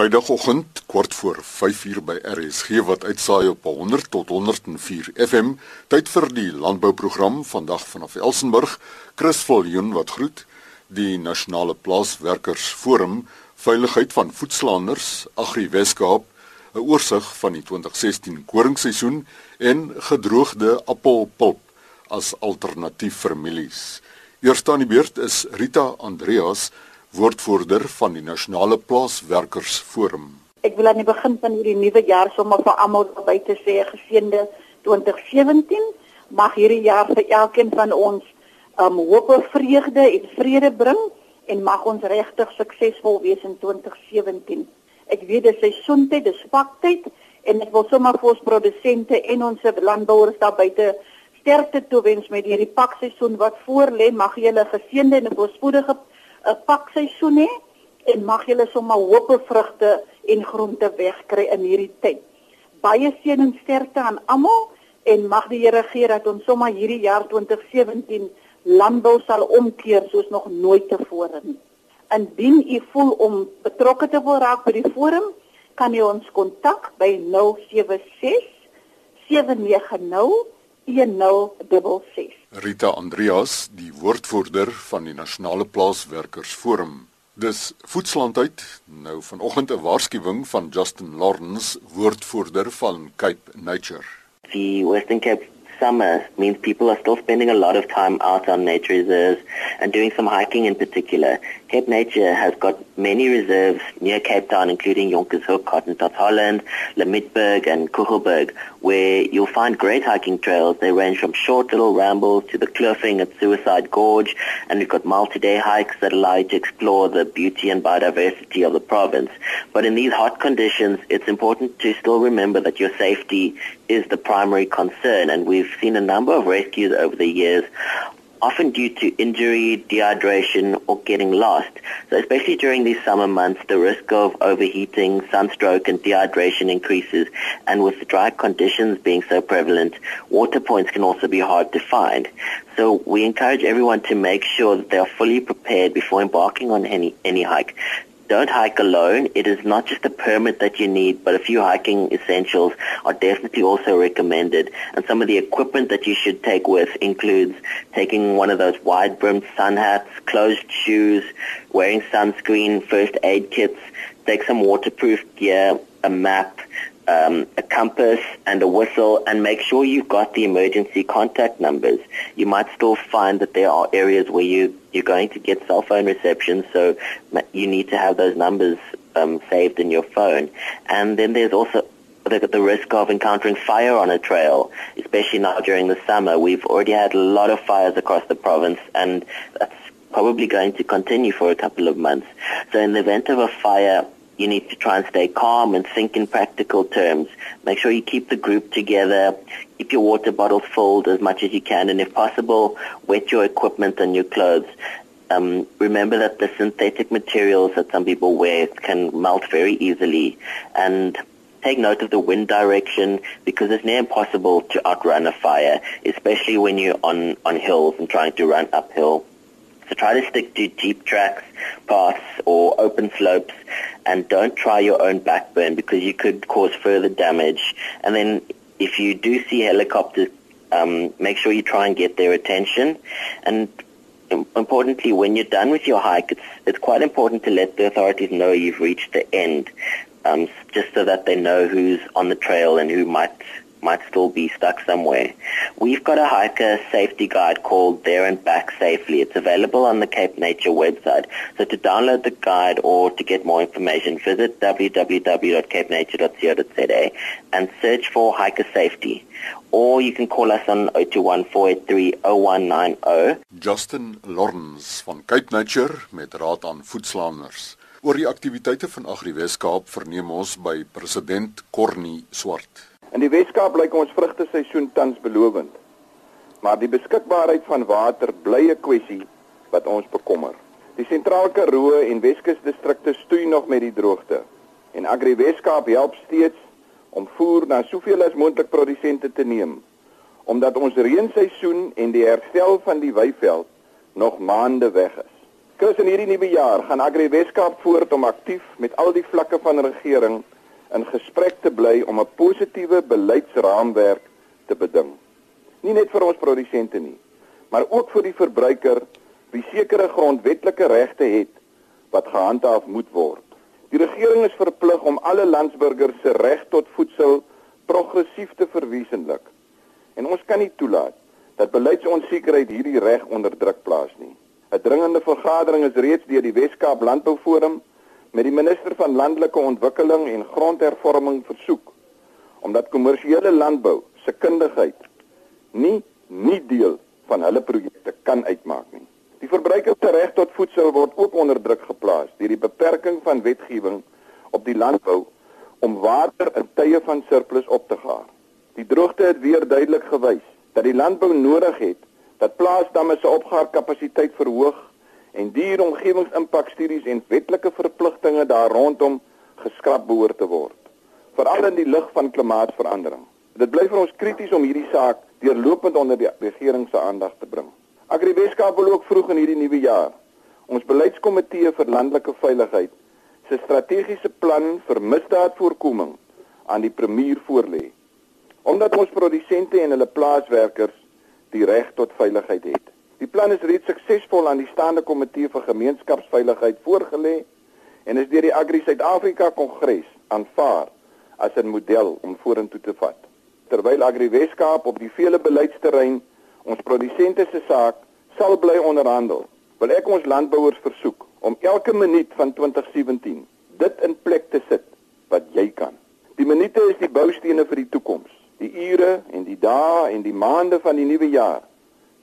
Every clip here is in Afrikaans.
Vrydagoggend kort voor 5uur by RSG wat uitsaai op 100 tot 104 FM. Tyd vir die landbouprogram vandag vanaf Elsenburg. Chris Viljoen wat groet die Nasionale Plaaswerkersforum Veiligheid van Voedselhandels Agri Weskaap 'n oorsig van die 2016 koringseisoen en gedroogde appelpulp as alternatief vir mielies. Eerste aan die beurt is Rita Andreas woordvoerder van die Nasionale Plaaswerkersforum. Ek wil aan die begin van hierdie nuwe jaar sommer vir almal by te sê geseënde 2017 mag hierdie jaar vir elkeen van ons um hoop, vreugde en vrede bring en mag ons regtig suksesvol wees in 2017. Ek weet dit is seisoentyd, dis vaktyd en ek wil sommer vir ons produsente en ons landbouers daar buite sterkte toewens met hierdie pakseisoen wat voorlê. Mag julle geseënde en voorspoedige 'n pakseisoen hê en mag julle sommer hoope vrugte en groente wegkry in hierdie tyd. Baie seën en sterkte aan almal en mag die Here gee dat ons sommer hierdie jaar 2017 landbou sal omkeer soos nog nooit tevore nie. Indien u voel om betrokke te word raak by die forum, kan u ons kontak by 076 790 1066. Rita Andreas, die woordvoerder van die Nasionale Plaaswerkersforum. Dis voedsellandheid nou vanoggend 'n waarskuwing van Justin Lawrence, woordvoerder van Cape Nature. The Western Cape summer means people are still spending a lot of time out on nature reserves and doing some hiking in particular. Cape Nature has got many reserves near Cape Town, including Jonkershoek, Hottentot Holland, Lemitberg, and Kuchelberg, where you'll find great hiking trails. They range from short little rambles to the cliffing at Suicide Gorge, and we've got multi-day hikes that allow you to explore the beauty and biodiversity of the province. But in these hot conditions, it's important to still remember that your safety is the primary concern, and we've seen a number of rescues over the years often due to injury, dehydration, or getting lost. So especially during these summer months, the risk of overheating, sunstroke, and dehydration increases. And with the dry conditions being so prevalent, water points can also be hard to find. So we encourage everyone to make sure that they are fully prepared before embarking on any, any hike don't hike alone. It is not just a permit that you need, but a few hiking essentials are definitely also recommended. And some of the equipment that you should take with includes taking one of those wide-brimmed sun hats, closed shoes, wearing sunscreen, first aid kits, take some waterproof gear, a map, um, a compass and a whistle and make sure you've got the emergency contact numbers. You might still find that there are areas where you, you're going to get cell phone reception, so you need to have those numbers um, saved in your phone. And then there's also the, the risk of encountering fire on a trail, especially now during the summer. We've already had a lot of fires across the province, and that's probably going to continue for a couple of months. So in the event of a fire, you need to try and stay calm and think in practical terms. Make sure you keep the group together. Keep your water bottles filled as much as you can, and if possible, wet your equipment and your clothes. Um, remember that the synthetic materials that some people wear can melt very easily, and take note of the wind direction because it's near impossible to outrun a fire, especially when you're on, on hills and trying to run uphill. So try to stick to deep tracks, paths, or open slopes, and don't try your own backburn because you could cause further damage. And then if you do see helicopters, um, make sure you try and get their attention. And importantly, when you're done with your hike, it's it's quite important to let the authorities know you've reached the end, um, just so that they know who's on the trail and who might might still be stuck somewhere. We've got a hiker safety guide called There and Back Safely. It's available on the Cape Nature website. So to download the guide or to get more information, visit www.capenature.co.za and search for hiker safety. Or you can call us on 021-483-0190. Justin Lawrence van Cape Nature met raad aan voedslaanders. Oor die aktiwiteite van Agri Weskaap verneem ons by president Cornie Swart. In die Weskaap lyk ons vrugteseisoen tans belovend. Maar die beskikbaarheid van water bly 'n kwessie wat ons bekommer. Die Sentraal Karoo en Weskus distrikte stoei nog met die droogte. En Agri Weskaap help steeds om voer na soveel as moontlik produsente te neem omdat ons reenseisoen en die herstel van die weiveld nog maande weg is. Chris in hierdie nuwe jaar gaan Agri Weskaap voort om aktief met al die vlakke van regering in gesprek te bly om 'n positiewe beleidsraamwerk te beding. Nie net vir ons produsente nie, maar ook vir die verbruiker wie sekere grondwetlike regte het wat gehandhaaf moet word. Die regering is verplig om alle landsburgers se reg tot voedsel progressief te verwesenlik. En ons kan nie toelaat dat beleidsonsekerheid hierdie reg onder druk plaas nie. 'n Dringende vergadering is reeds deur die Wes-Kaap Landbouforum met die minister van landelike ontwikkeling en grondhervorming versoek omdat kommersiële landbou se kundigheid nie nie deel van hulle projekte kan uitmaak nie. Die verbruiker se reg tot voedsel word ook onder druk geplaas deur die beperking van wetgewing op die landbou om water in tye van surplus op te gaar. Die droogte het weer duidelik gewys dat die landbou nodig het dat plaasdamme se opgaarkapasiteit verhoog en dier omgewingsimpakstudies en wetlike verpligtinge daar rondom geskraap behoort te word veral in die lig van klimaatsverandering. Dit bly vir ons krities om hierdie saak deurlopend onder die regering se aandag te bring. Agri Weskaap wil ook vroeg in hierdie nuwe jaar ons beleidskomitee vir landelike veiligheid se strategiese plan vir misdaadvoorkoming aan die premier voorlê. Omdat ons produsente en hulle plaaswerkers die reg tot veiligheid het. Die plan is reeds suksesvol aan die staande komitee vir gemeenskapsveiligheid voorgelê en is deur die Agri Suid-Afrika Kongres aanvaar as 'n model om vorentoe te vat. Terwyl Agri Weskaap op die vele beleidsterrein ons produsente se saak sal bly onderhandel. Wil ek ons landbouers versoek om elke minuut van 2017 dit in plek te sit wat jy kan. Die minute is die boustene vir die toekoms. Die ure en die dae en die maande van die nuwe jaar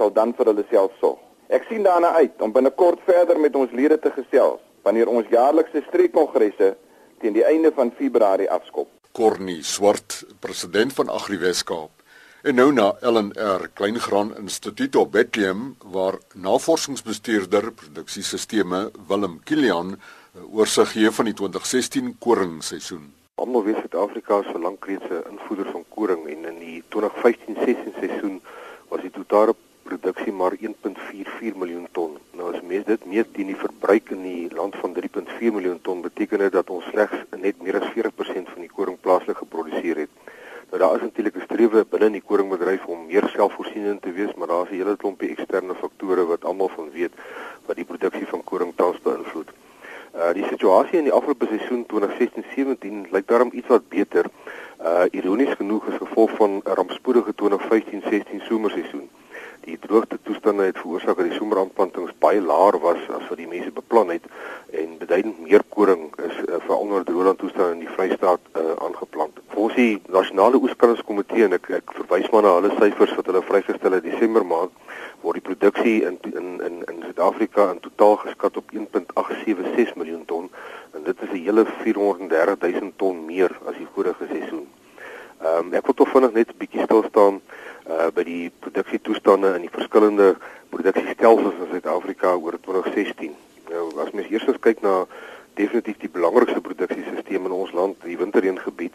sal dan vir hulle self sorg. Ek sien daarna uit om binnekort verder met ons lede te gesels wanneer ons jaarlikse streekkongresse teen die einde van Februarie afskop. Cornie Swart, president van Agri Weskaap En nou na LNR Kleingraan Instituut op Bethlehem waar navorsingsbestuurder produksiesisteme Willem Kilian eh, oorsig gee van die 2016 koringseisoen. Almal weet Suid-Afrika is vir lank reeds 'n invoerder van koring en in die 2015-16 seisoen was die totale produksie maar 1.44 miljoen ton. Nou as mens dit meet teen die verbruik in die land van 3.4 miljoen ton, beteken dit dat ons slegs net meer as 40% van die koring plaaslik geproduseer het. Nou daar is natuurlik 'n strewe binne in die koringbedryf om meer selfvoorsienend te wees, maar daar is 'n hele klompie eksterne faktore wat almal van weet wat die produksie van koring tans beïnvloed. Uh die situasie in die afgelope seisoen 2016-17 lyk daarom iets wat beter. Uh ironies genoeg as gevolg van 'n rampspoedige 2015-16 somerseisoen. Die droogte toestande het veroorsaak dat die someraanplantings baie laer was as wat die mense beplan het en beduidend meer koring is uh, vir onder droogland toestande in die Vrystaat uh, aangeplant. Volgens die Nasionale Oeskruiskomitee en ek ek verwys maar na hulle syfers wat hulle vrygestel het Desember maand word die produksie in in in in Suid-Afrika in totaal geskat op 1.876 miljoen ton en dit is 'n hele 430 000 ton meer as die vorige seisoen. Ehm um, ek wil tog vinnig net 'n bietjie stil staan uh by die produksietoestande in die verskillende produksiestelsels in Suid-Afrika oor 2016. Nou as mens eers kyk na definitief die belangrikste produksiesisteem in ons land, die winterreengebied,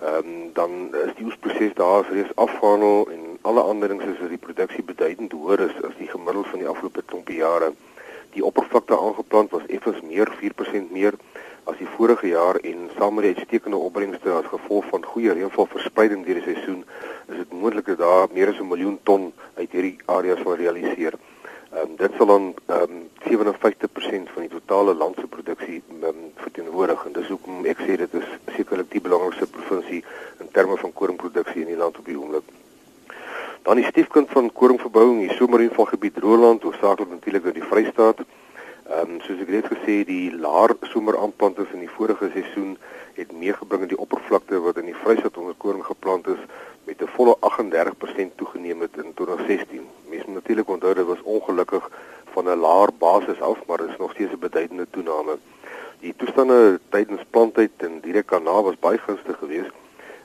ehm um, dan is die oesproses daar reeds afgehandel en alle aanduidings is dat die produksie beduidend hoër is as die gemiddeld van die afgelope klompie jare. Die oppervlakte aangeplant was effens meer 4% meer as die vorige jaar en saam met die uitstekende opbrengste as gevolg van goeie reënvalverspreiding deur die seisoen is dit moontlik dat daar meer as 'n miljoen ton uit hierdie areas sal realiseer. Ehm um, dit sal dan ehm um, 57% van die totale landse produksie um, verteenwoordig en dis hoekom ek sê dit is sekerlik die belangrikste provinsie in terme van koringproduksie in die land op die oomblik. Dan die stiefkind van koringverbouing, die somerreënvalgebied Roland, hoofsaaklik natuurlik in die Vrystaat. Ehm um, soos ek reeds gesê die laer someraanplantings in die vorige seisoen het meegebring in die oppervlakte wat in die Vrystaat onder koring geplant is met 'n volle 38% toegeneem het in 2016. Mense moet natuurlik onthou dit was ongelukkig van 'n laer basis af, maar dit is nog steeds 'n beduidende toename. Die toestande tydens planttyd en direk daarna was baie gunstig geweest.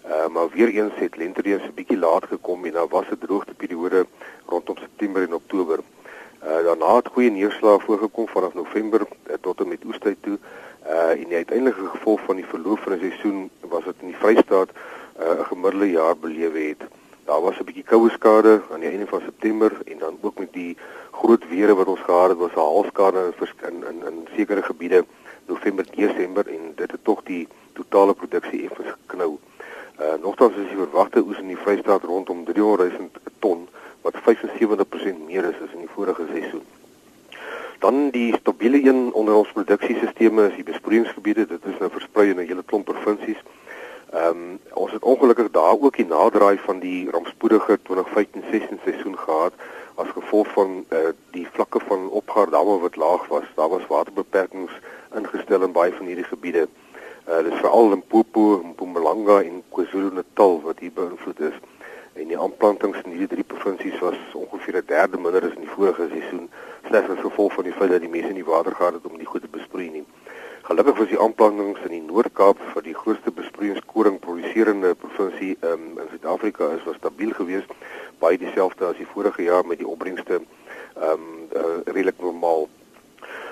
Uh, maar weer eens het lentereën so 'n bietjie laat gekom en daar was 'n droogteperiode rondom September en Oktober. Uh, daarna het goeie neerslae voorgekom vanaf November uh, tot en met oestyd toe. Uh, en die uiteindelike gevolg van die verloop van die seisoen was dit in die Vrystaat 'n uh, gemiddelde jaar beleef het. Daar was 'n bietjie koue skade aan die einde van September en dan ook met die groot weer wat ons gehad het was 'n haalskade in in in sekere gebiede November Desember en dit het tog die totale produksie effens geknou. Uh nogtans is die verwagte oes in die Vrystaat rondom 300 000 ton wat 75% meer is as in die vorige seisoen. Dan die stabiele een onder ons produksiesisteme is die besproeiingsgebiede. Dit is nou versprei in 'n hele klomp provinsies. Ehm um, ons het ongelukkig daar ook die naderdraai van die rampspoedige 2015-16 seisoen gehad as gevolg van uh, die vlakke van opgaar damme wat laag was. Daar was waterbeperkings ingestel in baie van hierdie gebiede. Uh dis veral Limpopo, Mpumalanga en KwaZulu-Natal wat hier beïnvloed is. En die aanplantings in hierdie drie provinsies was ongeveer 'n derde minder as in die vorige seisoen, slegs as gevolg van die feit dat die mense nie water gehad het om die goed te besproei nie. Gelukkig was die aanplantings in die Noord-Kaap vir die grootste besproeiingskoring produserende provinsie um, in Suid-Afrika is was stabiel geweest, baie dieselfde as die vorige jaar met die opbrengste ehm um, uh, redelik normaal.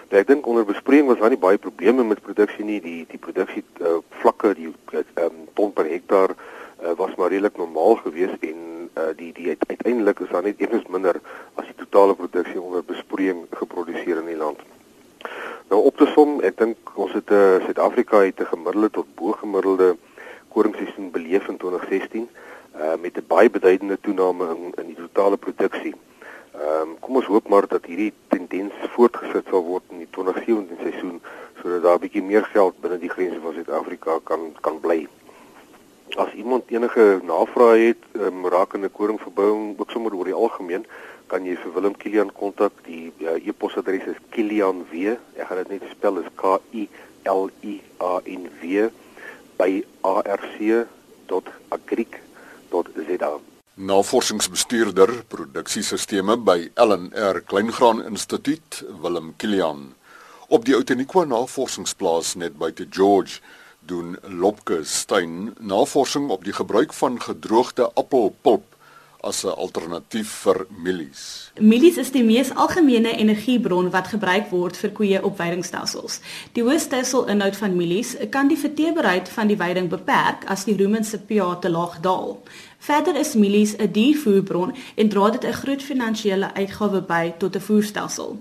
Nou, ek dink onder besproeiing was daar nie baie probleme met produksie nie, die die produksie uh, vlakke, die ehm um, ton per hektaar uh, was maar redelik normaal geweest en uh, die die uiteindelik is daar net effens minder as die totale produksie onder besproeiing geproduseer in die land. Nou op te som, ek dink ons het uh, Suid-Afrika het 'n gemiddelde tot bo gemiddelde koringseisoen beleef in 2016 uh, met 'n baie beduidende toename in in die totale produksie. Ehm um, kom ons hoop maar dat hierdie tendens voortgesit sal word in die 2017 seisoen sodat daar 'n bietjie meer geld binne die grense van Suid-Afrika kan kan bly. Enige navrae het um, rakende koringverbouing, ook sommer oor die algemeen, kan jy vir Willem Kilian kontak. Die uh, e-posadres is kilianw. Ek gaan dit net spel is K I L I A N W by arc.agric.za. Navorsingsbestuurder produksiesisteme by LNR Kleingraan Instituut, Willem Kilian. Op die Outeniqua Navorsingsplaas net buite George doen Lopke Steyn navorsing op die gebruik van gedroogde appelpulp as 'n alternatief vir mielies. Mielies is die mees algemene energiebron wat gebruik word vir koeie op veidingstelsels. Die hoë stelsel-inhoud van mielies kan die verteerbaarheid van die veiding beperk as die rumen se pH te laag daal. Verder is mielies 'n diervoerbron en dra dit 'n groot finansiële uitgawe by tot 'n voerstelsel.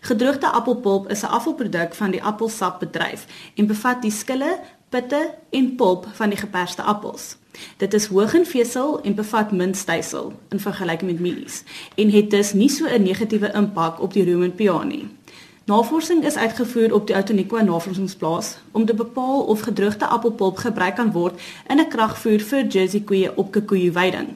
Gedroogde appelpulp is 'n afvalproduk van die appelsapbedryf en bevat die skille, pitte en pulp van die geperste appels. Dit is hoog in vesel en bevat min stysel in vergelyking met mielies en het dus nie so 'n negatiewe impak op die rumen pH nie. Navorsing is uitgevoer op die Outeniqua Navorsingsplaas om te bepaal of gedroogde appelpulp gebruik kan word in 'n kragvoer vir Jersey koeie op Kikuyu weiding.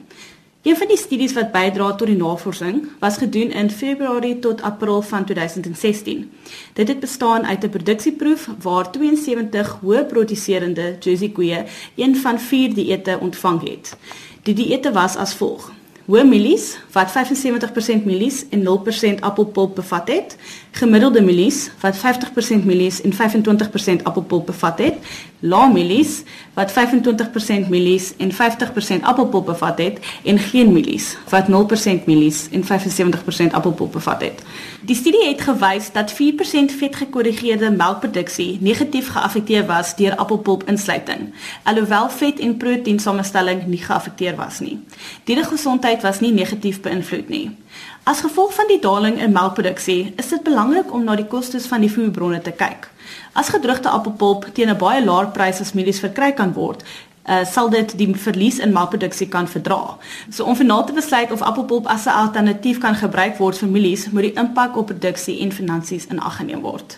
Een van die studies wat bydra tot die navorsing was gedoen in Februarie tot April van 2016. Dit het bestaan uit 'n produksieproef waar 72 hoë produserende Jersey koeie een van 4 dieete ontvang het. Die dieete was as volg: hoë mielies wat 75% mielies en 0% appelpulp bevat het, gemiddelde mielies wat 50% mielies en 25% appelpulp bevat het, lae mielies wat 25% mielies en 50% appelpulp bevat het. En geen mielies wat 0% mielies en 75% appelpulp bevat het. Die studie het gewys dat 4% vetgekorrigeerde melkproduksie negatief geaffekteer was deur appelpulp insluiting, alhoewel vet en proteïensamestelling nie geaffekteer was nie. Die gesondheid was nie negatief beïnvloed nie. As gevolg van die daling in melkproduksie, is dit belangrik om na die kostes van die voerbronne te kyk. As gedroogde appelpulp teen 'n baie laer prys as mielies verkry kan word, uh, sal dit die verlies in melkproduksie kan verdra. So om finaal te besluit of appelpulp as 'n alternatief kan gebruik word vir mielies, moet die impak op produksie en finansies in ag geneem word.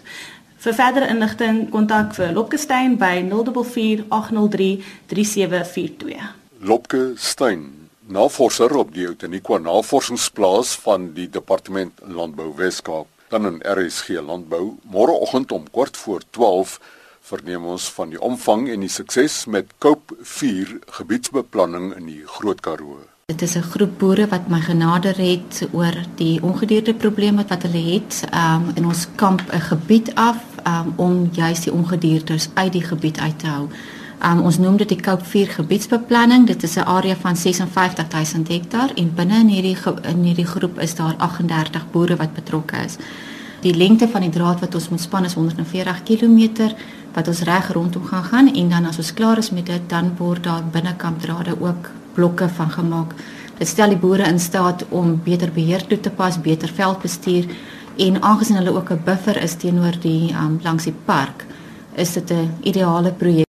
Vir verdere inligting kontak vir Lopke Steyn by 044 803 3742. Lopke Steyn navorser op die Outeniqua Navorsingsplaas van die Departement Landbou Weskaap, dan in RSG Landbou. Môreoggend om kort voor 12 verneem ons van die omvang en die sukses met Koop 4 gebiedsbeplanning in die Groot Karoo. Dit is 'n groep boere wat my genader het oor die ongedierte probleme wat hulle het um, in ons kamp 'n gebied af um, om juist die ongediertes uit die gebied uit te hou. Um, ons noem dit die Cape 4 gebiedsbeplanning. Dit is 'n area van 56000 hektaar en binne in hierdie in hierdie groep is daar 38 boere wat betrokke is. Die lengte van die draad wat ons moet span is 140 km wat ons reg rondom gaan gaan en dan as ons klaar is met dit dan word daar binnekant drade ook blokke van gemaak. Dit stel die boere in staat om beter beheer toe te pas, beter veldbestuur en aangesien hulle ook 'n buffer is teenoor die um, langs die park, is dit 'n ideale projek